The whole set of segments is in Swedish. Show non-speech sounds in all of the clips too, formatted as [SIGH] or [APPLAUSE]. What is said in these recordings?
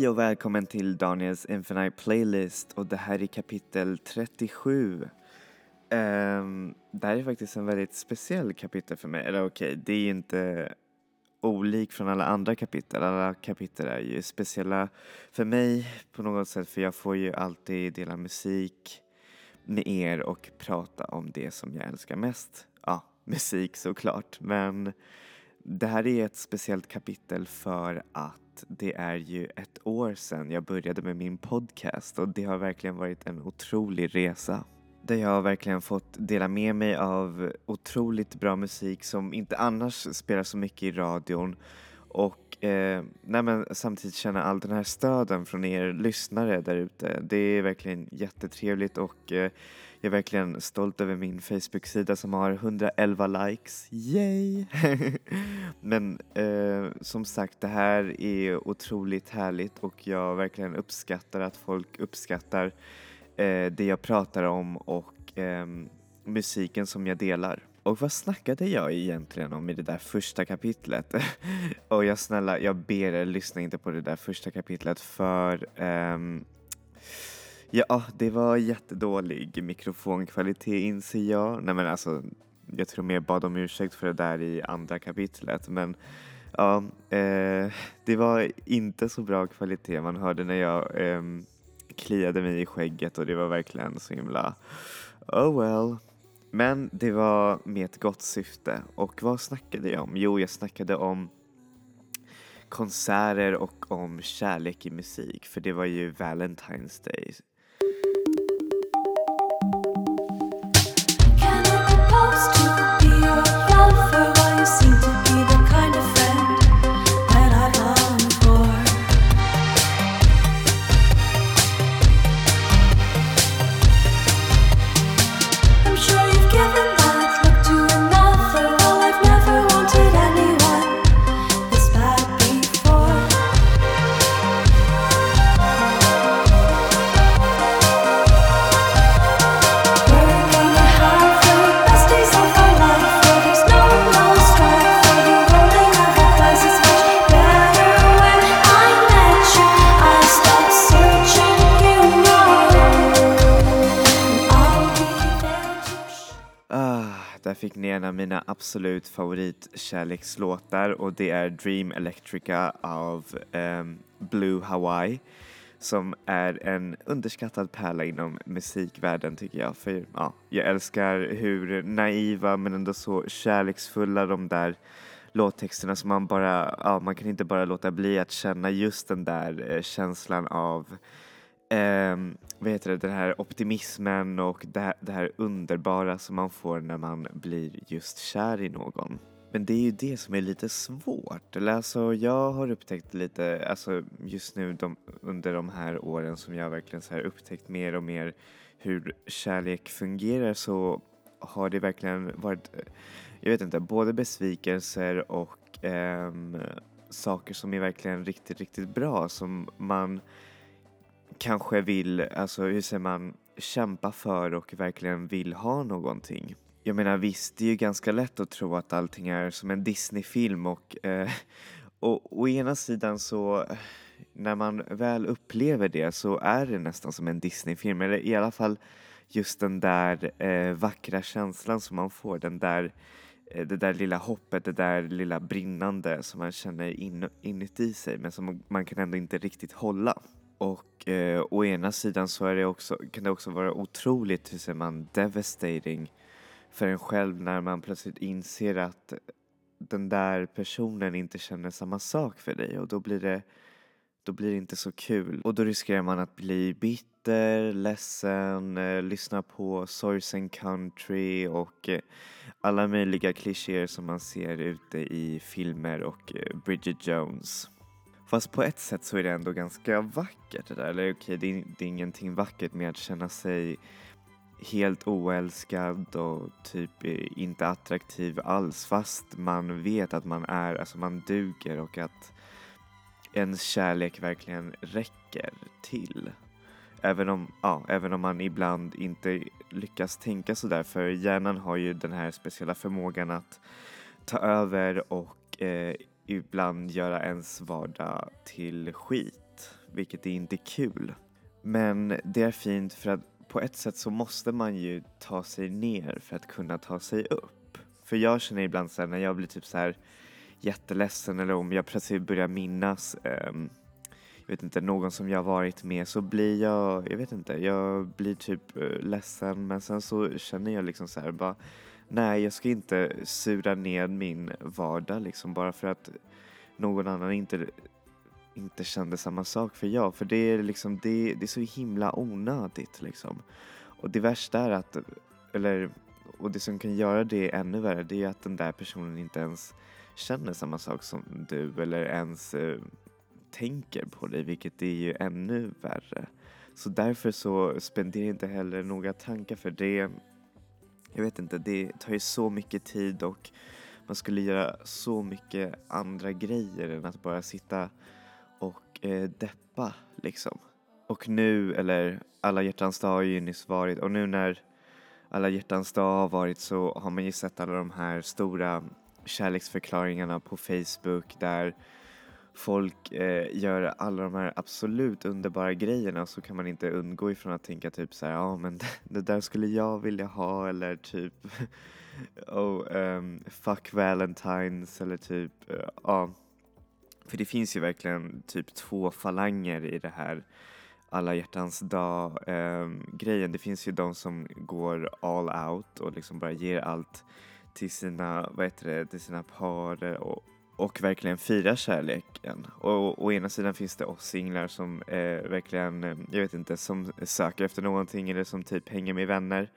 Hej och välkommen till Daniels Infinite Playlist och det här är kapitel 37. Um, ehm, det här är faktiskt en väldigt speciell kapitel för mig, eller okej, det är inte olik från alla andra kapitel. Alla kapitel är ju speciella för mig på något sätt för jag får ju alltid dela musik med er och prata om det som jag älskar mest. Ja, musik såklart, men det här är ett speciellt kapitel för att det är ju ett år sedan jag började med min podcast och det har verkligen varit en otrolig resa. Där jag har verkligen fått dela med mig av otroligt bra musik som inte annars spelar så mycket i radion och eh, nej men, samtidigt känna all den här stöden från er lyssnare där ute. Det är verkligen jättetrevligt och eh, jag är verkligen stolt över min Facebook-sida som har 111 likes. Yay! [LAUGHS] Men eh, som sagt, det här är otroligt härligt och jag verkligen uppskattar att folk uppskattar eh, det jag pratar om och eh, musiken som jag delar. Och vad snackade jag egentligen om i det där första kapitlet? [LAUGHS] och jag snälla, jag ber er lyssna inte på det där första kapitlet för um, Ja, ah, det var jättedålig mikrofonkvalitet inser jag. Nej men alltså, jag tror mer bad om ursäkt för det där i andra kapitlet men ja, eh, det var inte så bra kvalitet. Man hörde när jag eh, kliade mig i skägget och det var verkligen så himla oh well. Men det var med ett gott syfte. Och vad snackade jag om? Jo, jag snackade om konserter och om kärlek i musik, för det var ju Valentine's Day av mina absolut favoritkärlekslåtar och det är Dream Electrica av um, Blue Hawaii som är en underskattad pärla inom musikvärlden tycker jag. För ja, jag älskar hur naiva men ändå så kärleksfulla de där låttexterna som man bara, ja man kan inte bara låta bli att känna just den där eh, känslan av eh, vad heter det, den här optimismen och det här, det här underbara som man får när man blir just kär i någon. Men det är ju det som är lite svårt. Eller alltså jag har upptäckt lite, alltså just nu de, under de här åren som jag verkligen så här upptäckt mer och mer hur kärlek fungerar så har det verkligen varit, eh, jag vet inte, både besvikelser och eh, saker som är verkligen riktigt, riktigt bra som man kanske vill, alltså hur säger man, kämpa för och verkligen vill ha någonting. Jag menar visst, det är ju ganska lätt att tro att allting är som en Disney-film och, eh, [LAUGHS] och å ena sidan så när man väl upplever det så är det nästan som en Disney-film, eller i alla fall just den där eh, vackra känslan som man får, den där, eh, det där lilla hoppet, det där lilla brinnande som man känner in, inuti sig men som man kan ändå inte riktigt hålla. Och eh, å ena sidan så är det också, kan det också vara otroligt, hur säger man, devastating för en själv när man plötsligt inser att den där personen inte känner samma sak för dig och då blir det då blir det inte så kul och då riskerar man att bli bitter, ledsen, eh, lyssna på sorgsen country och eh, alla möjliga klichéer som man ser ute i filmer och eh, Bridget Jones. Fast på ett sätt så är det ändå ganska vackert det där. Eller okej, det, är, det är ingenting vackert med att känna sig helt oälskad och typ eh, inte attraktiv alls fast man vet att man är, alltså man duger och att ens kärlek verkligen räcker till. Även om, ja, även om man ibland inte lyckas tänka sådär för hjärnan har ju den här speciella förmågan att ta över och eh, ibland göra ens vardag till skit. vilket är inte kul. Men det är fint för att på ett sätt så måste man ju ta sig ner för att kunna ta sig upp. För jag känner ibland så här, när jag blir typ så här jätteledsen eller om jag plötsligt börjar minnas um, jag vet inte, någon som jag varit med så blir jag, jag vet inte, jag blir typ uh, ledsen men sen så känner jag liksom så här bara nej jag ska inte sura ner min vardag liksom bara för att någon annan inte, inte kände samma sak för jag. För det är liksom, det, det är så himla onödigt liksom. Och det värsta är att, eller, och det som kan göra det ännu värre det är att den där personen inte ens känner samma sak som du eller ens eh, tänker på dig vilket är ju ännu värre. Så därför så spenderar jag inte heller några tankar för det. Jag vet inte, det tar ju så mycket tid och man skulle göra så mycket andra grejer än att bara sitta och eh, deppa liksom. Och nu, eller alla hjärtans dag har ju nyss varit och nu när alla hjärtans dag har varit så har man ju sett alla de här stora kärleksförklaringarna på Facebook där folk eh, gör alla de här absolut underbara grejerna så kan man inte undgå ifrån att tänka typ så här, ja men det, det där skulle jag vilja ha eller typ [LAUGHS] oh, um, fuck valentines eller typ, uh, ja. För det finns ju verkligen typ två falanger i det här alla hjärtans dag um, grejen. Det finns ju de som går all out och liksom bara ger allt till sina, vad heter det, till sina par och, och verkligen firar kärleken. Och å ena sidan finns det oss singlar som eh, verkligen, eh, jag vet inte, som söker efter någonting eller som typ hänger med vänner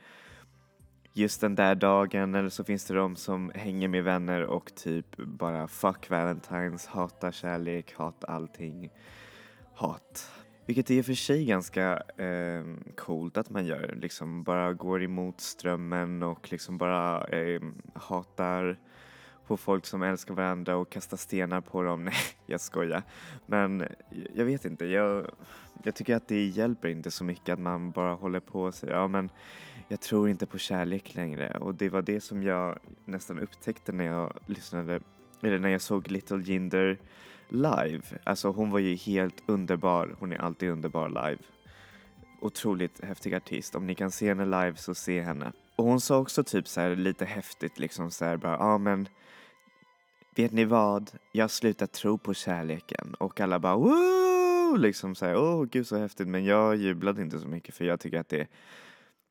just den där dagen eller så finns det de som hänger med vänner och typ bara fuck valentines, hatar kärlek, hatar allting. Hat. Vilket är i och för sig ganska eh, coolt att man gör, liksom bara går emot strömmen och liksom bara eh, hatar på folk som älskar varandra och kastar stenar på dem. [LAUGHS] Nej, jag skojar. Men jag vet inte, jag, jag tycker att det hjälper inte så mycket att man bara håller på och säger ja men jag tror inte på kärlek längre och det var det som jag nästan upptäckte när jag lyssnade, eller när jag såg Little Jinder live. Alltså hon var ju helt underbar, hon är alltid underbar live. Otroligt häftig artist, om ni kan se henne live så se henne. Och hon sa också typ så här lite häftigt liksom så här bara, ja ah, men vet ni vad, jag har slutat tro på kärleken. Och alla bara Woo! liksom såhär, åh oh, gud så häftigt. Men jag jublade inte så mycket för jag tycker att det är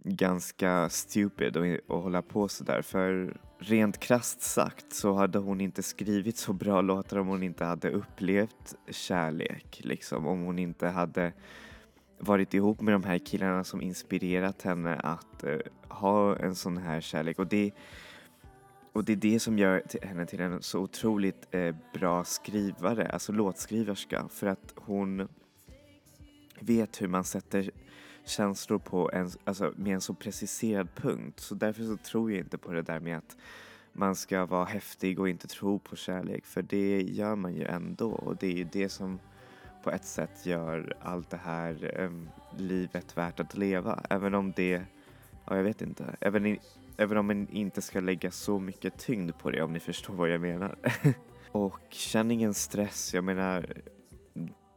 ganska stupid att, att hålla på sådär för rent krast sagt så hade hon inte skrivit så bra låtar om hon inte hade upplevt kärlek liksom. Om hon inte hade varit ihop med de här killarna som inspirerat henne att eh, ha en sån här kärlek. Och det och det är det som gör henne till en så otroligt eh, bra skrivare, alltså låtskriverska, för att hon vet hur man sätter känslor på en, alltså med en så preciserad punkt. Så därför så tror jag inte på det där med att man ska vara häftig och inte tro på kärlek, för det gör man ju ändå och det är ju det som på ett sätt gör allt det här eh, livet värt att leva, även om det, ja jag vet inte, även i, Även om man inte ska lägga så mycket tyngd på det om ni förstår vad jag menar. [LAUGHS] och känn ingen stress, jag menar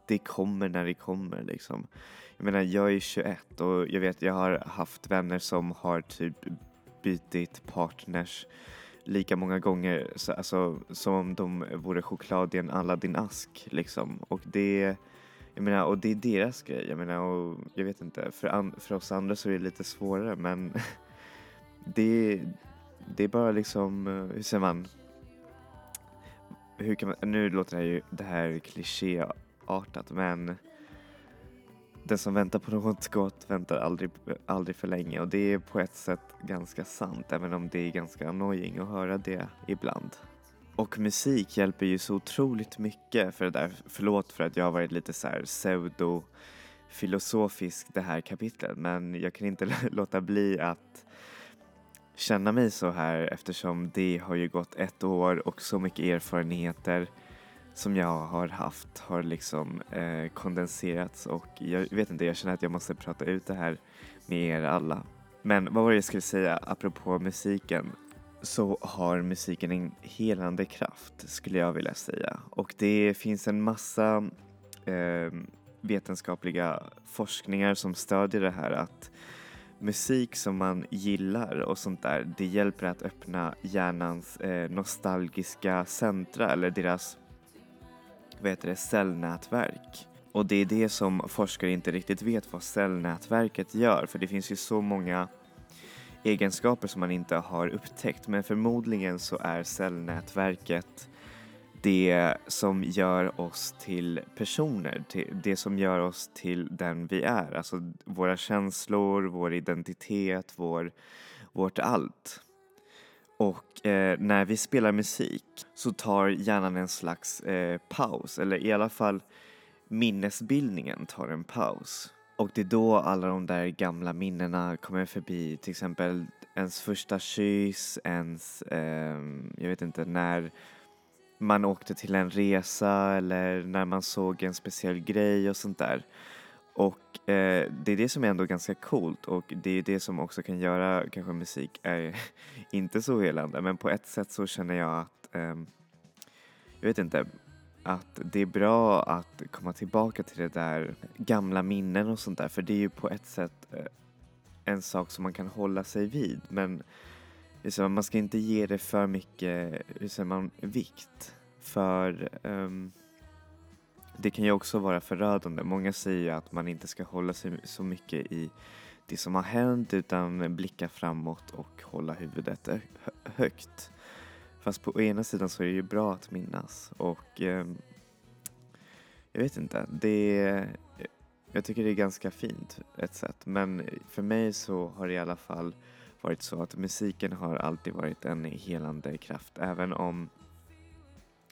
det kommer när det kommer liksom. Jag menar jag är 21 och jag vet jag har haft vänner som har typ bytt partners lika många gånger så, alltså, som om de vore choklad i en Aladdin-ask liksom. Och det, jag menar, och det är deras grej. Jag menar, och jag vet inte, för, an, för oss andra så är det lite svårare men [LAUGHS] det, det är bara liksom, eh, hur säger man? Hur kan man, nu låter det här ju det här klichéartat men den som väntar på något gott väntar aldrig, aldrig för länge och det är på ett sätt ganska sant även om det är ganska annoying att höra det ibland. Och musik hjälper ju så otroligt mycket för det där. Förlåt för att jag har varit lite så här pseudo filosofisk det här kapitlet men jag kan inte [LAUGHS] låta bli att känna mig så här eftersom det har ju gått ett år och så mycket erfarenheter som jag har haft har liksom eh, kondenserats och jag vet inte, jag känner att jag måste prata ut det här med er alla. Men vad var det jag skulle säga apropå musiken? Så har musiken en helande kraft skulle jag vilja säga och det finns en massa eh, vetenskapliga forskningar som stödjer det här att musik som man gillar och sånt där, det hjälper att öppna hjärnans eh, nostalgiska centra eller deras vad heter det, cellnätverk. Och det är det som forskare inte riktigt vet vad cellnätverket gör för det finns ju så många egenskaper som man inte har upptäckt men förmodligen så är cellnätverket det som gör oss till personer, det som gör oss till den vi är. Alltså våra känslor, vår identitet, vår, vårt allt. Och eh, när vi spelar musik så tar hjärnan en slags eh, paus, eller i alla fall minnesbildningen tar en paus. Och det är då alla de där gamla minnena kommer förbi, till exempel ens första kyss, ens, eh, jag vet inte, när man åkte till en resa eller när man såg en speciell grej och sånt där. Och eh, det är det som är ändå ganska coolt och det är det som också kan göra kanske musik är [LAUGHS] inte så helande. Men på ett sätt så känner jag att, eh, jag vet inte, att det är bra att komma tillbaka till det där gamla minnen och sånt där. För det är ju på ett sätt eh, en sak som man kan hålla sig vid. Men liksom, man ska inte ge det för mycket hur säger man, vikt för um, det kan ju också vara förödande. Många säger ju att man inte ska hålla sig så mycket i det som har hänt utan blicka framåt och hålla huvudet högt. Fast på ena sidan så är det ju bra att minnas och eh, jag vet inte, det jag tycker det är ganska fint ett sätt men för mig så har det i alla fall varit så att musiken har alltid varit en helande kraft även om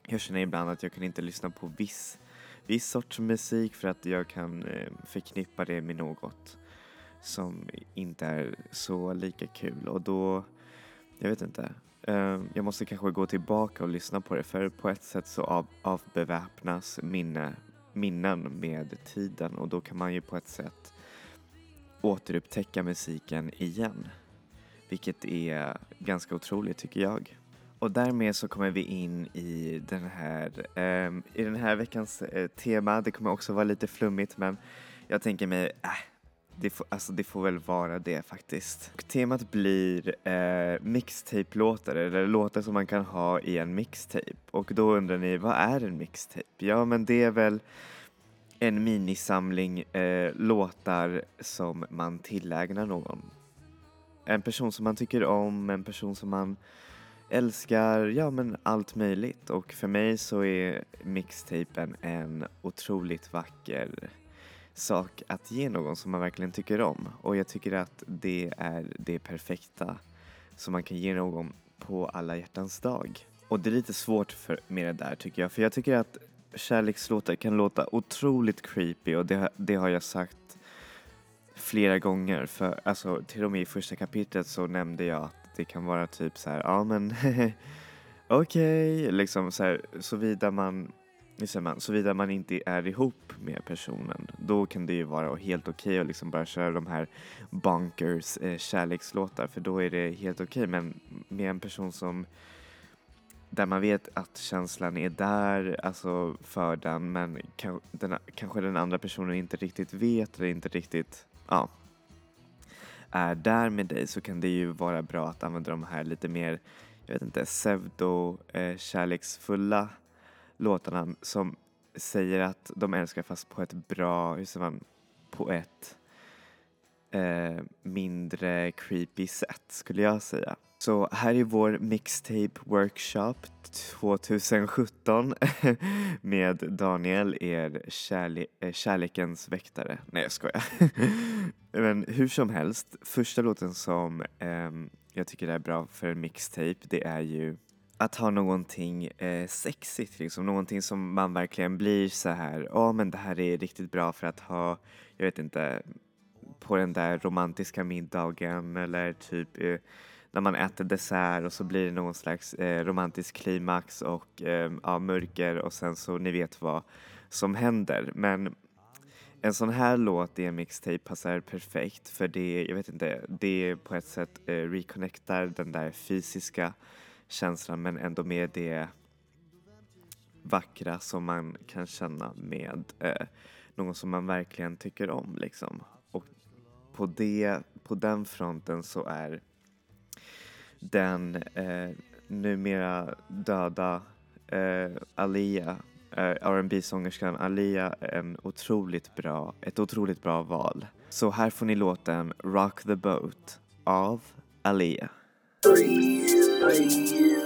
jag känner ibland att jag kan inte lyssna på viss viss sorts musik för att jag kan eh, förknippa det med något som inte är så lika kul och då, jag vet inte, ehm, jag måste kanske gå tillbaka och lyssna på det för på ett sätt så av, avbeväpnas minne, minnen med tiden och då kan man ju på ett sätt återupptäcka musiken igen. Vilket är ganska otroligt tycker jag. Och därmed så kommer vi in i den här, um, i den här veckans uh, tema. Det kommer också vara lite flummigt men jag tänker mig, äh, det, får, alltså det får väl vara det faktiskt. Och temat blir uh, mixtape-låtar, eller låtar som man kan ha i en mixtape. Och då undrar ni, vad är en mixtape? Ja men det är väl en minisamling uh, låtar som man tillägnar någon. En person som man tycker om, en person som man älskar, ja men allt möjligt. Och för mig så är mixtapen en otroligt vacker sak att ge någon som man verkligen tycker om. Och jag tycker att det är det perfekta som man kan ge någon på alla hjärtans dag. Och det är lite svårt för, med det där tycker jag. För jag tycker att kärlekslåtar kan låta otroligt creepy och det, det har jag sagt flera gånger. För alltså till och med i första kapitlet så nämnde jag att det kan vara typ så här, ja men [LAUGHS] okej, okay. liksom så här, såvida man man, såvida man inte är ihop med personen, då kan det ju vara helt okej okay att liksom bara köra de här bunkers, eh, kärlekslåtar för då är det helt okej. Okay. Men med en person som där man vet att känslan är där, alltså för den, men den, kanske den andra personen inte riktigt vet eller inte riktigt, ja, är där med dig så kan det ju vara bra att använda de här lite mer, jag vet inte, pseudo-kärleksfulla eh, låtarna som säger att de älskar fast på ett bra, hur säger man, på ett eh, mindre creepy sätt skulle jag säga. Så här är vår mixtape workshop 2017 [LAUGHS] med Daniel, er kärle eh, kärlekens väktare. Nej jag skojar. [LAUGHS] Men hur som helst, första låten som eh, jag tycker är bra för en mixtape det är ju att ha någonting eh, sexigt, liksom. någonting som man verkligen blir så här, ja oh, men det här är riktigt bra för att ha, jag vet inte, på den där romantiska middagen eller typ eh, när man äter dessert och så blir det någon slags eh, romantisk klimax och eh, ja, mörker och sen så ni vet vad som händer. Men en sån här låt i en mixtape passar perfekt för det, jag vet inte, det på ett sätt eh, reconnectar den där fysiska känslan men ändå med det vackra som man kan känna med eh, någon som man verkligen tycker om liksom. På, det, på den fronten så är den eh, numera döda eh, Alia, eh, rb sångerskan Alia, en otroligt bra, ett otroligt bra val. Så här får ni låten Rock the Boat av Alia. Mm.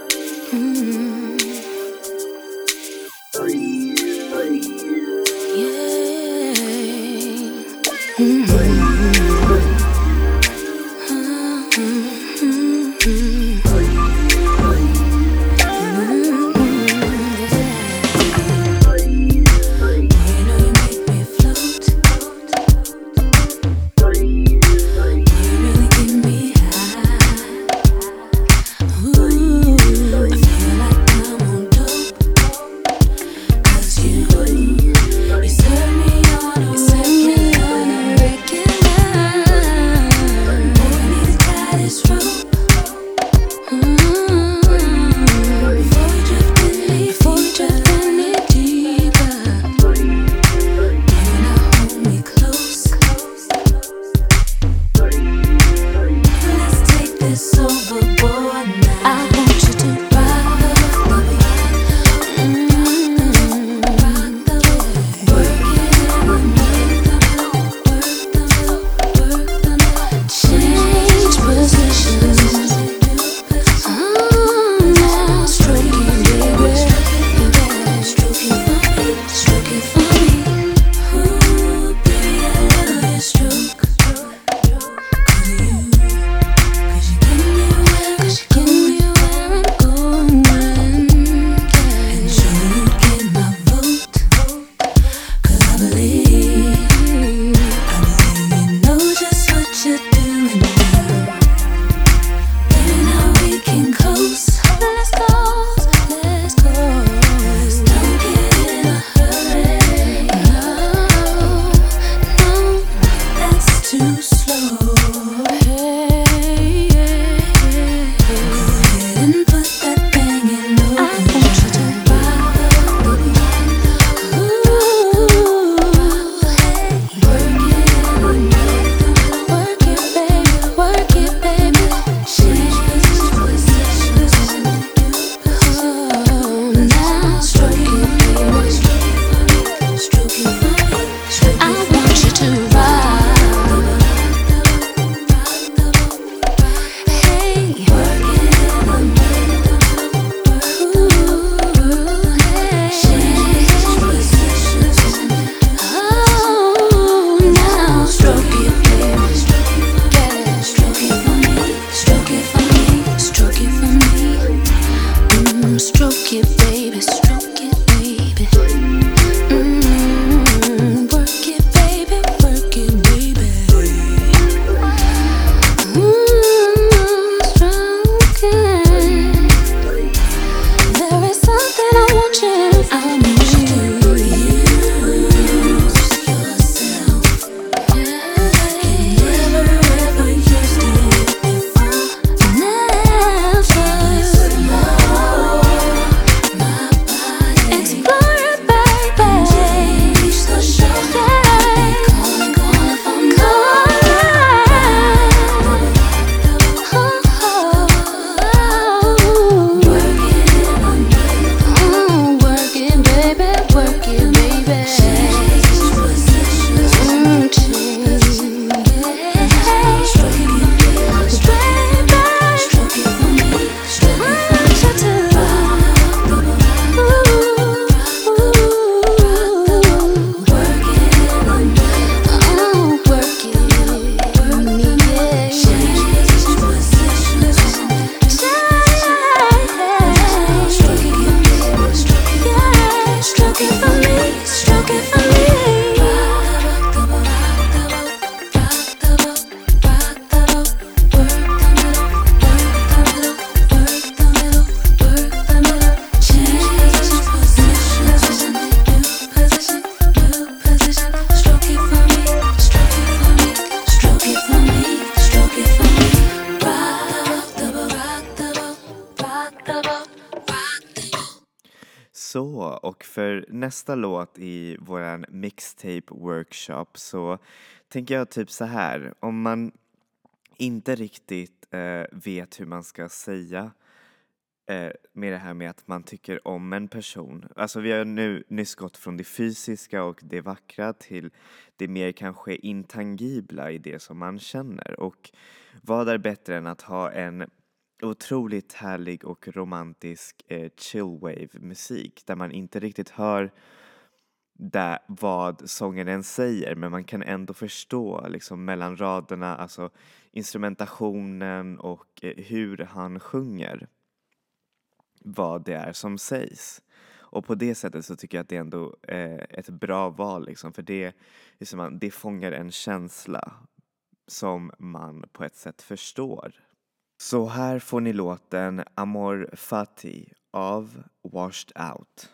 Nästa låt i våran mixtape workshop så tänker jag typ så här, om man inte riktigt eh, vet hur man ska säga eh, med det här med att man tycker om en person. Alltså vi har nu nyss gått från det fysiska och det vackra till det mer kanske intangibla i det som man känner. Och vad är bättre än att ha en otroligt härlig och romantisk eh, chillwave musik där man inte riktigt hör där, vad sångaren säger men man kan ändå förstå liksom mellan raderna, alltså instrumentationen och eh, hur han sjunger vad det är som sägs. Och på det sättet så tycker jag att det är ändå eh, ett bra val liksom för det, liksom, det fångar en känsla som man på ett sätt förstår. Så här får ni låten Amor Fati av Washed Out.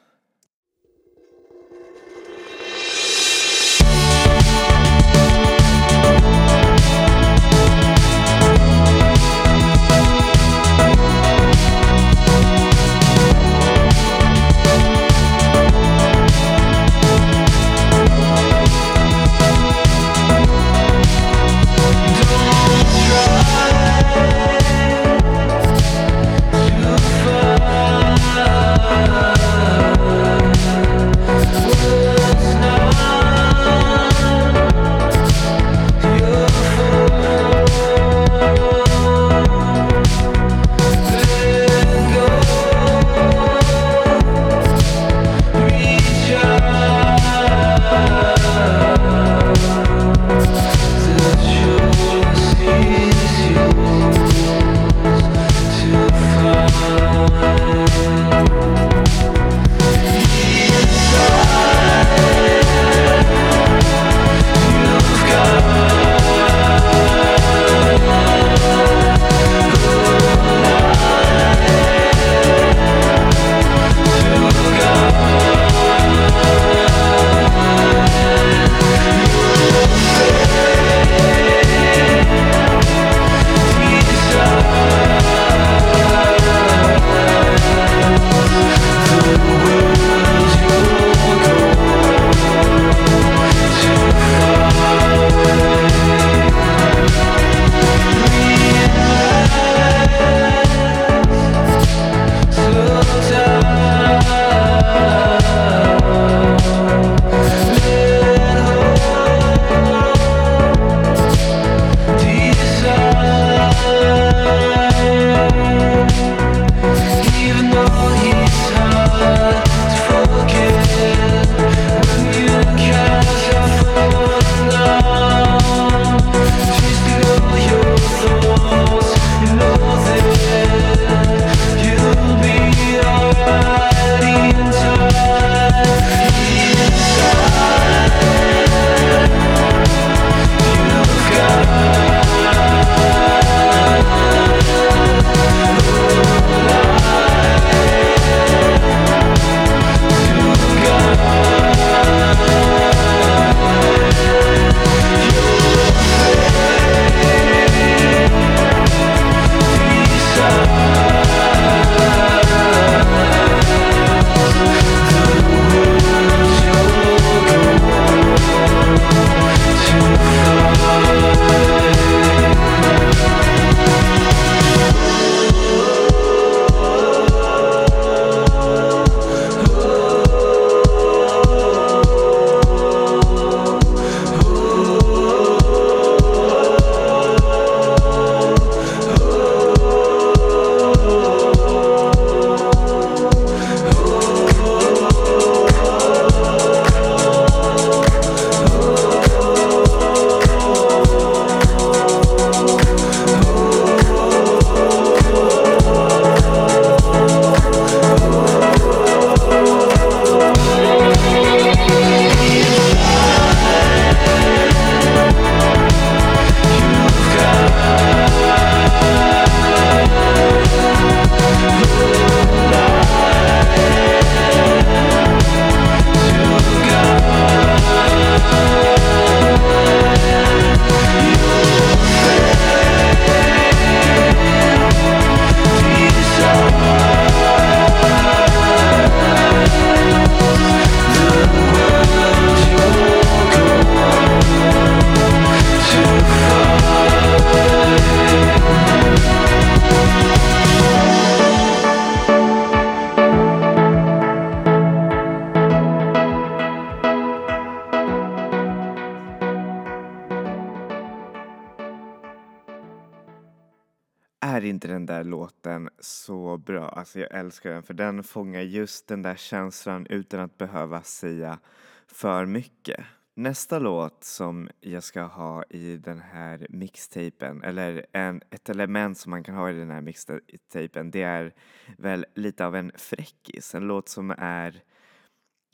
Så bra? Alltså jag älskar den för den fångar just den där känslan utan att behöva säga för mycket. Nästa låt som jag ska ha i den här mixtapen, eller en, ett element som man kan ha i den här mixtapen, det är väl lite av en fräckis. En låt som är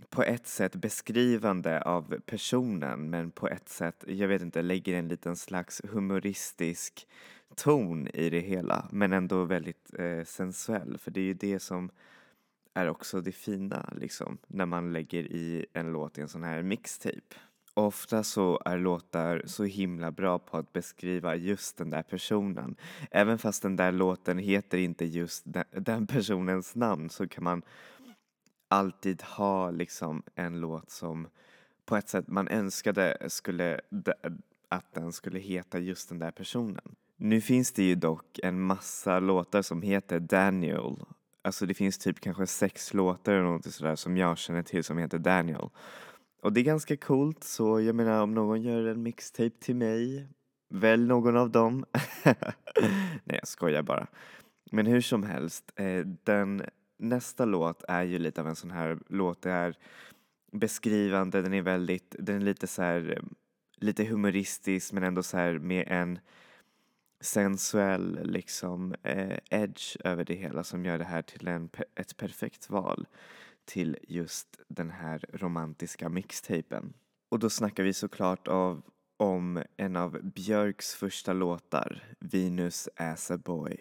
på ett sätt beskrivande av personen men på ett sätt, jag vet inte, lägger en liten slags humoristisk ton i det hela men ändå väldigt eh, sensuell för det är ju det som är också det fina liksom när man lägger i en låt i en sån här mixtape. Ofta så är låtar så himla bra på att beskriva just den där personen. Även fast den där låten heter inte just den, den personens namn så kan man alltid ha liksom en låt som på ett sätt man önskade skulle, att den skulle heta just den där personen. Nu finns det ju dock en massa låtar som heter Daniel. Alltså det finns typ kanske sex låtar eller något sådär som jag känner till som heter Daniel. Och det är ganska coolt så jag menar om någon gör en mixtape till mig, välj någon av dem. [LAUGHS] Nej jag skojar bara. Men hur som helst, eh, den nästa låt är ju lite av en sån här låt, det är beskrivande, den är väldigt, den är lite så här, eh, lite humoristisk men ändå så här med en sensuell liksom eh, edge över det hela som gör det här till en, ett perfekt val till just den här romantiska mixtapen. Och då snackar vi såklart av, om en av Björks första låtar, Venus as a boy.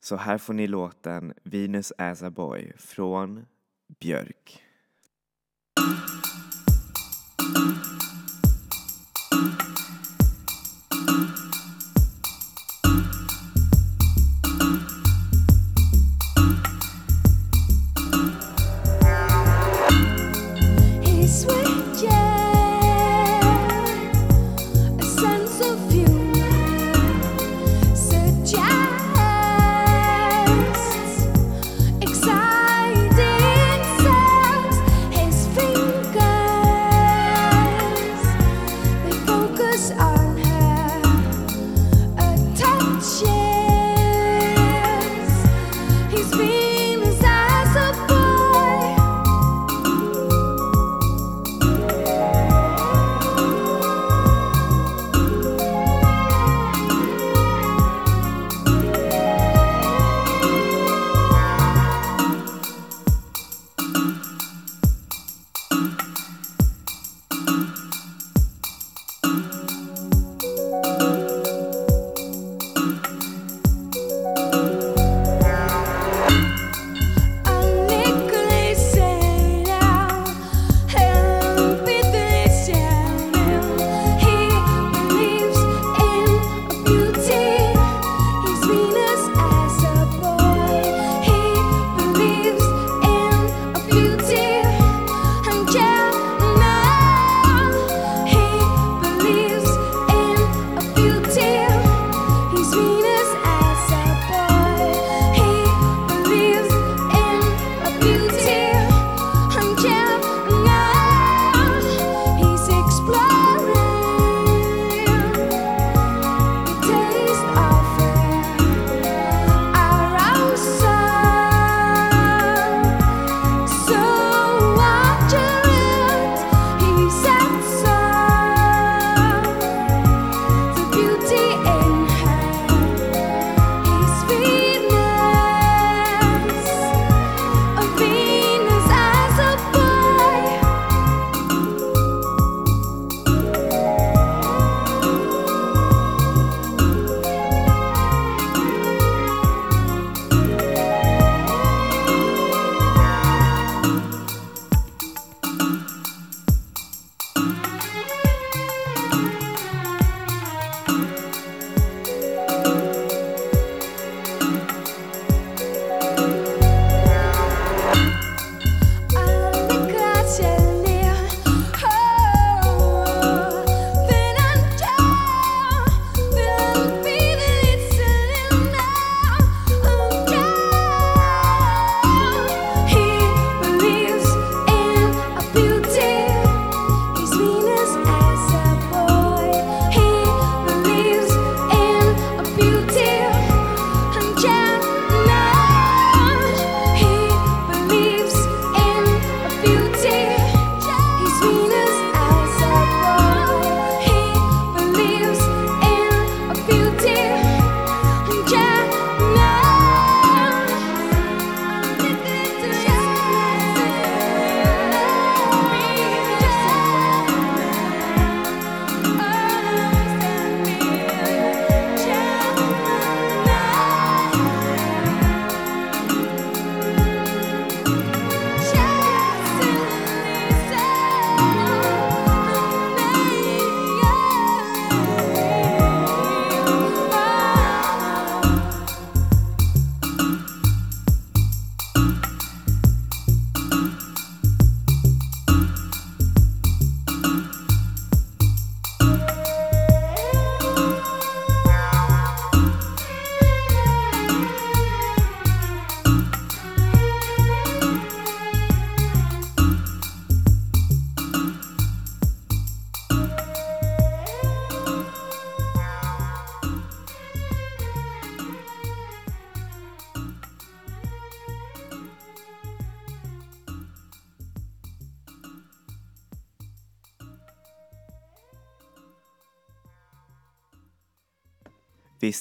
Så här får ni låten Venus as a boy från Björk.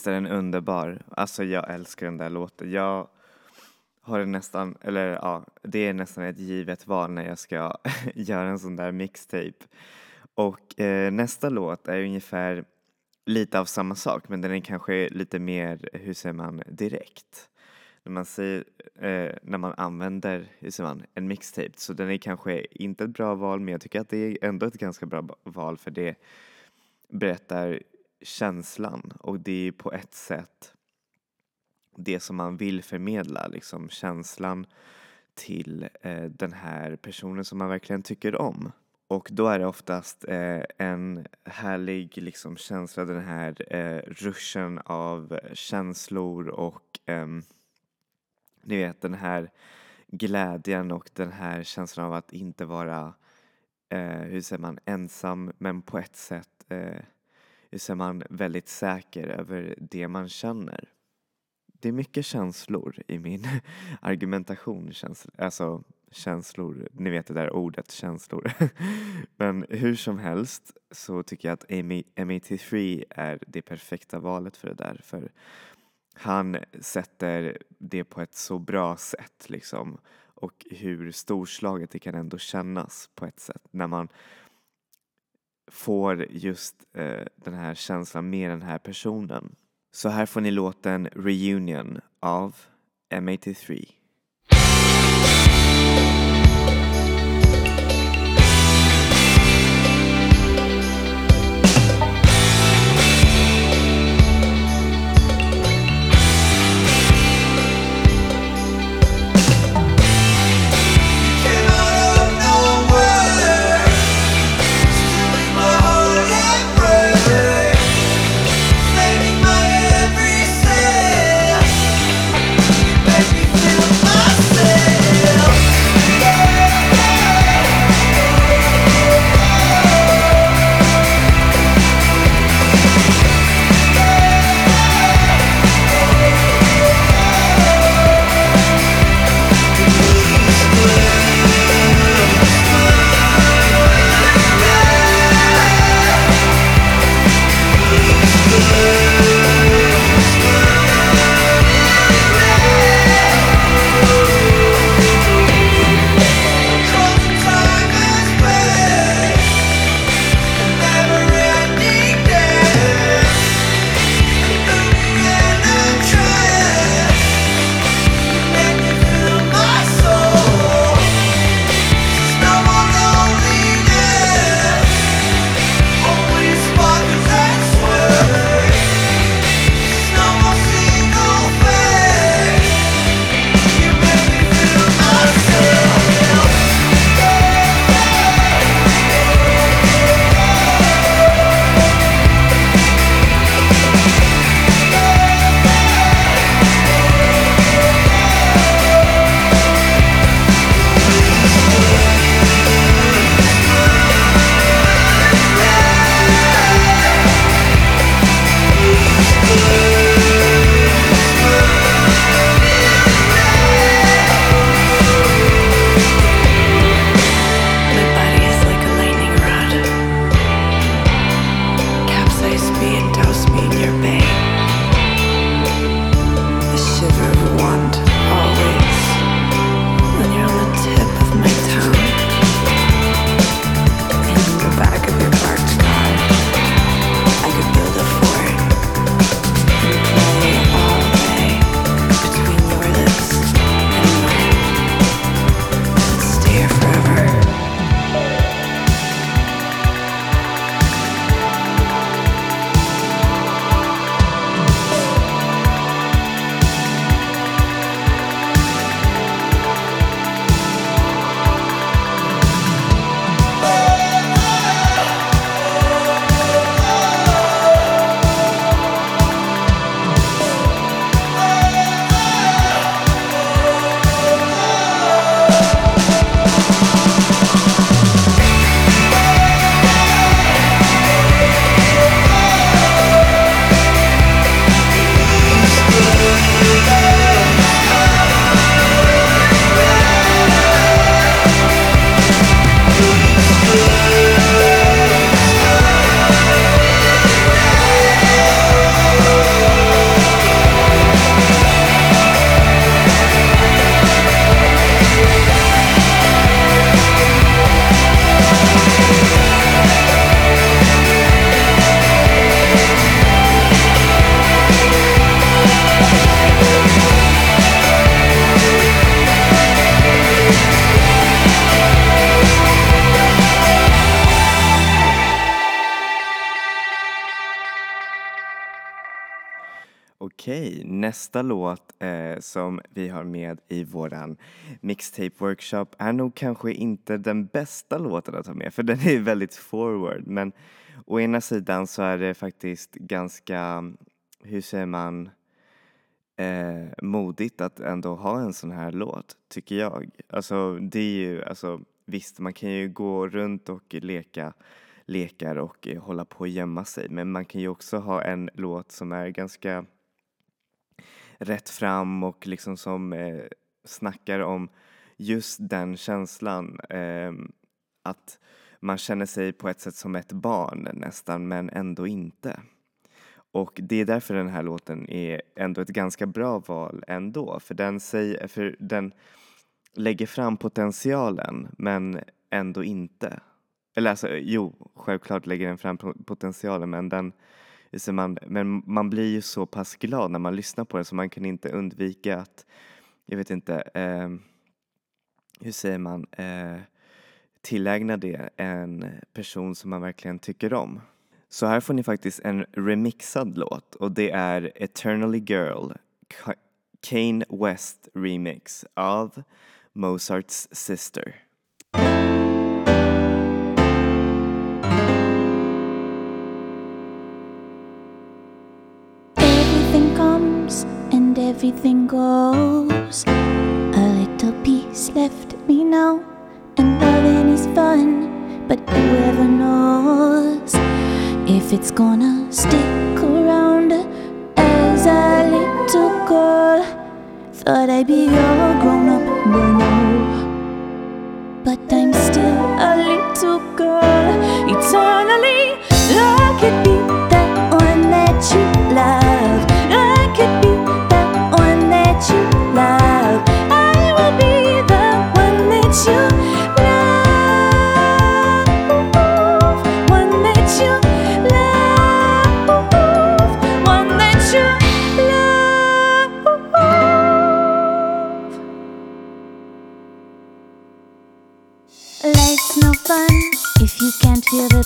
Visst är den underbar. Alltså jag älskar den där låten. Jag har den nästan, eller ja, det är nästan ett givet val när jag ska [LAUGHS] göra en sån där mixtape. Och eh, nästa låt är ungefär lite av samma sak men den är kanske lite mer, hur säger man, direkt. När man, säger, eh, när man använder, hur säger man, en mixtape så den är kanske inte ett bra val men jag tycker att det är ändå ett ganska bra val för det berättar känslan och det är på ett sätt det som man vill förmedla, liksom känslan till eh, den här personen som man verkligen tycker om. Och då är det oftast eh, en härlig liksom, känsla, den här eh, ruschen av känslor och eh, ni vet den här glädjen och den här känslan av att inte vara, eh, hur säger man, ensam men på ett sätt eh, hur säger man, väldigt säker över det man känner. Det är mycket känslor i min [LAUGHS] argumentation, känsl alltså känslor, ni vet det där ordet känslor. [LAUGHS] Men hur som helst så tycker jag att M83 är det perfekta valet för det där. För han sätter det på ett så bra sätt liksom. Och hur storslaget det kan ändå kännas på ett sätt när man får just eh, den här känslan med den här personen. Så här får ni låten Reunion av M83. Nästa låt eh, som vi har med i våran mixtape workshop är nog kanske inte den bästa låten att ha med för den är väldigt forward men å ena sidan så är det faktiskt ganska, hur säger man, eh, modigt att ändå ha en sån här låt, tycker jag. Alltså det är ju, alltså visst man kan ju gå runt och leka lekar och eh, hålla på och gömma sig men man kan ju också ha en låt som är ganska rätt fram och liksom som eh, snackar om just den känslan eh, att man känner sig på ett sätt som ett barn nästan men ändå inte. Och det är därför den här låten är ändå ett ganska bra val ändå för den, säger, för den lägger fram potentialen men ändå inte. Eller alltså jo, självklart lägger den fram potentialen men den så man, men man blir ju så pass glad när man lyssnar på den så man kan inte undvika att, jag vet inte, eh, hur säger man, eh, tillägna det en person som man verkligen tycker om. Så här får ni faktiskt en remixad låt och det är Eternally Girl, Kane West remix av Mozarts Sister. Everything goes. A little piece left me now, and loving is fun, but whoever knows if it's gonna stick around as a little girl. Thought I'd be your grown feel the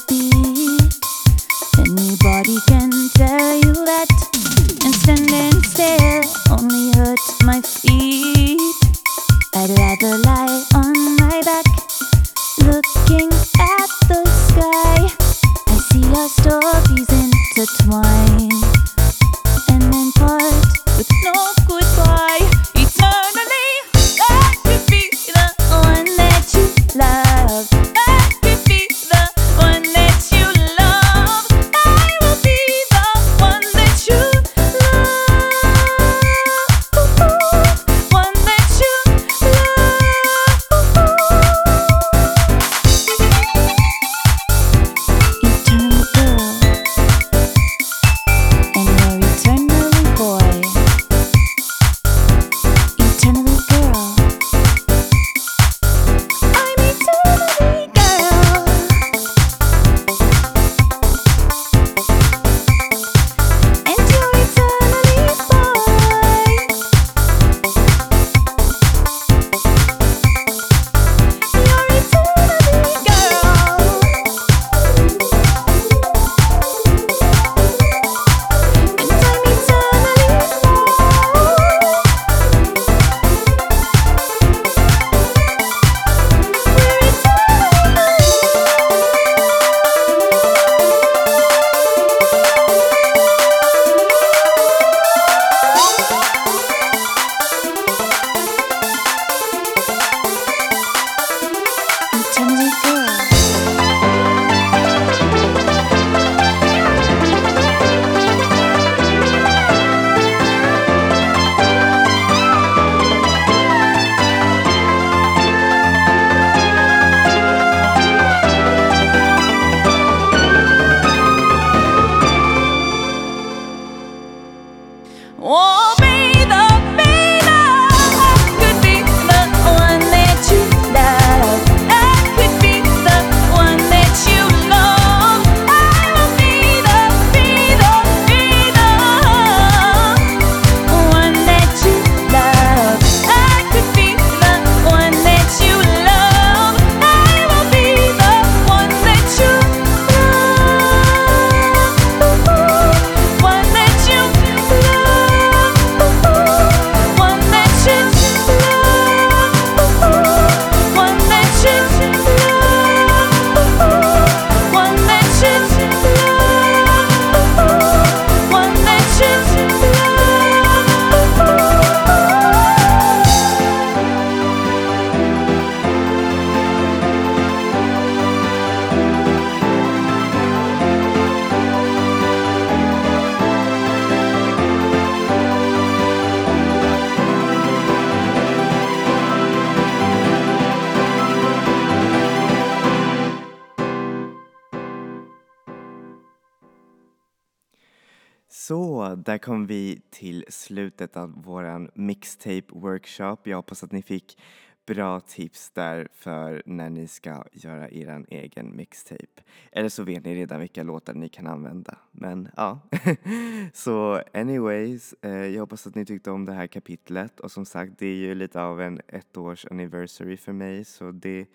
kom vi till slutet av våran mixtape workshop. Jag hoppas att ni fick bra tips där för när ni ska göra er egen mixtape. Eller så vet ni redan vilka låtar ni kan använda. Men ja. [LAUGHS] så anyways, eh, jag hoppas att ni tyckte om det här kapitlet och som sagt det är ju lite av en ettårs anniversary för mig så det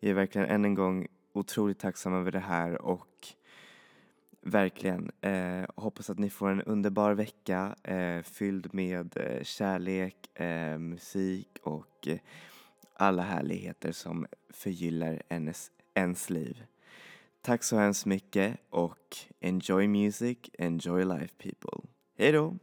jag är verkligen än en gång otroligt tacksam över det här och verkligen eh, hoppas att ni får en underbar vecka eh, fylld med eh, kärlek, eh, musik och eh, alla härligheter som förgyller ens, ens liv. Tack så hemskt mycket och enjoy music, enjoy life people. Hejdå!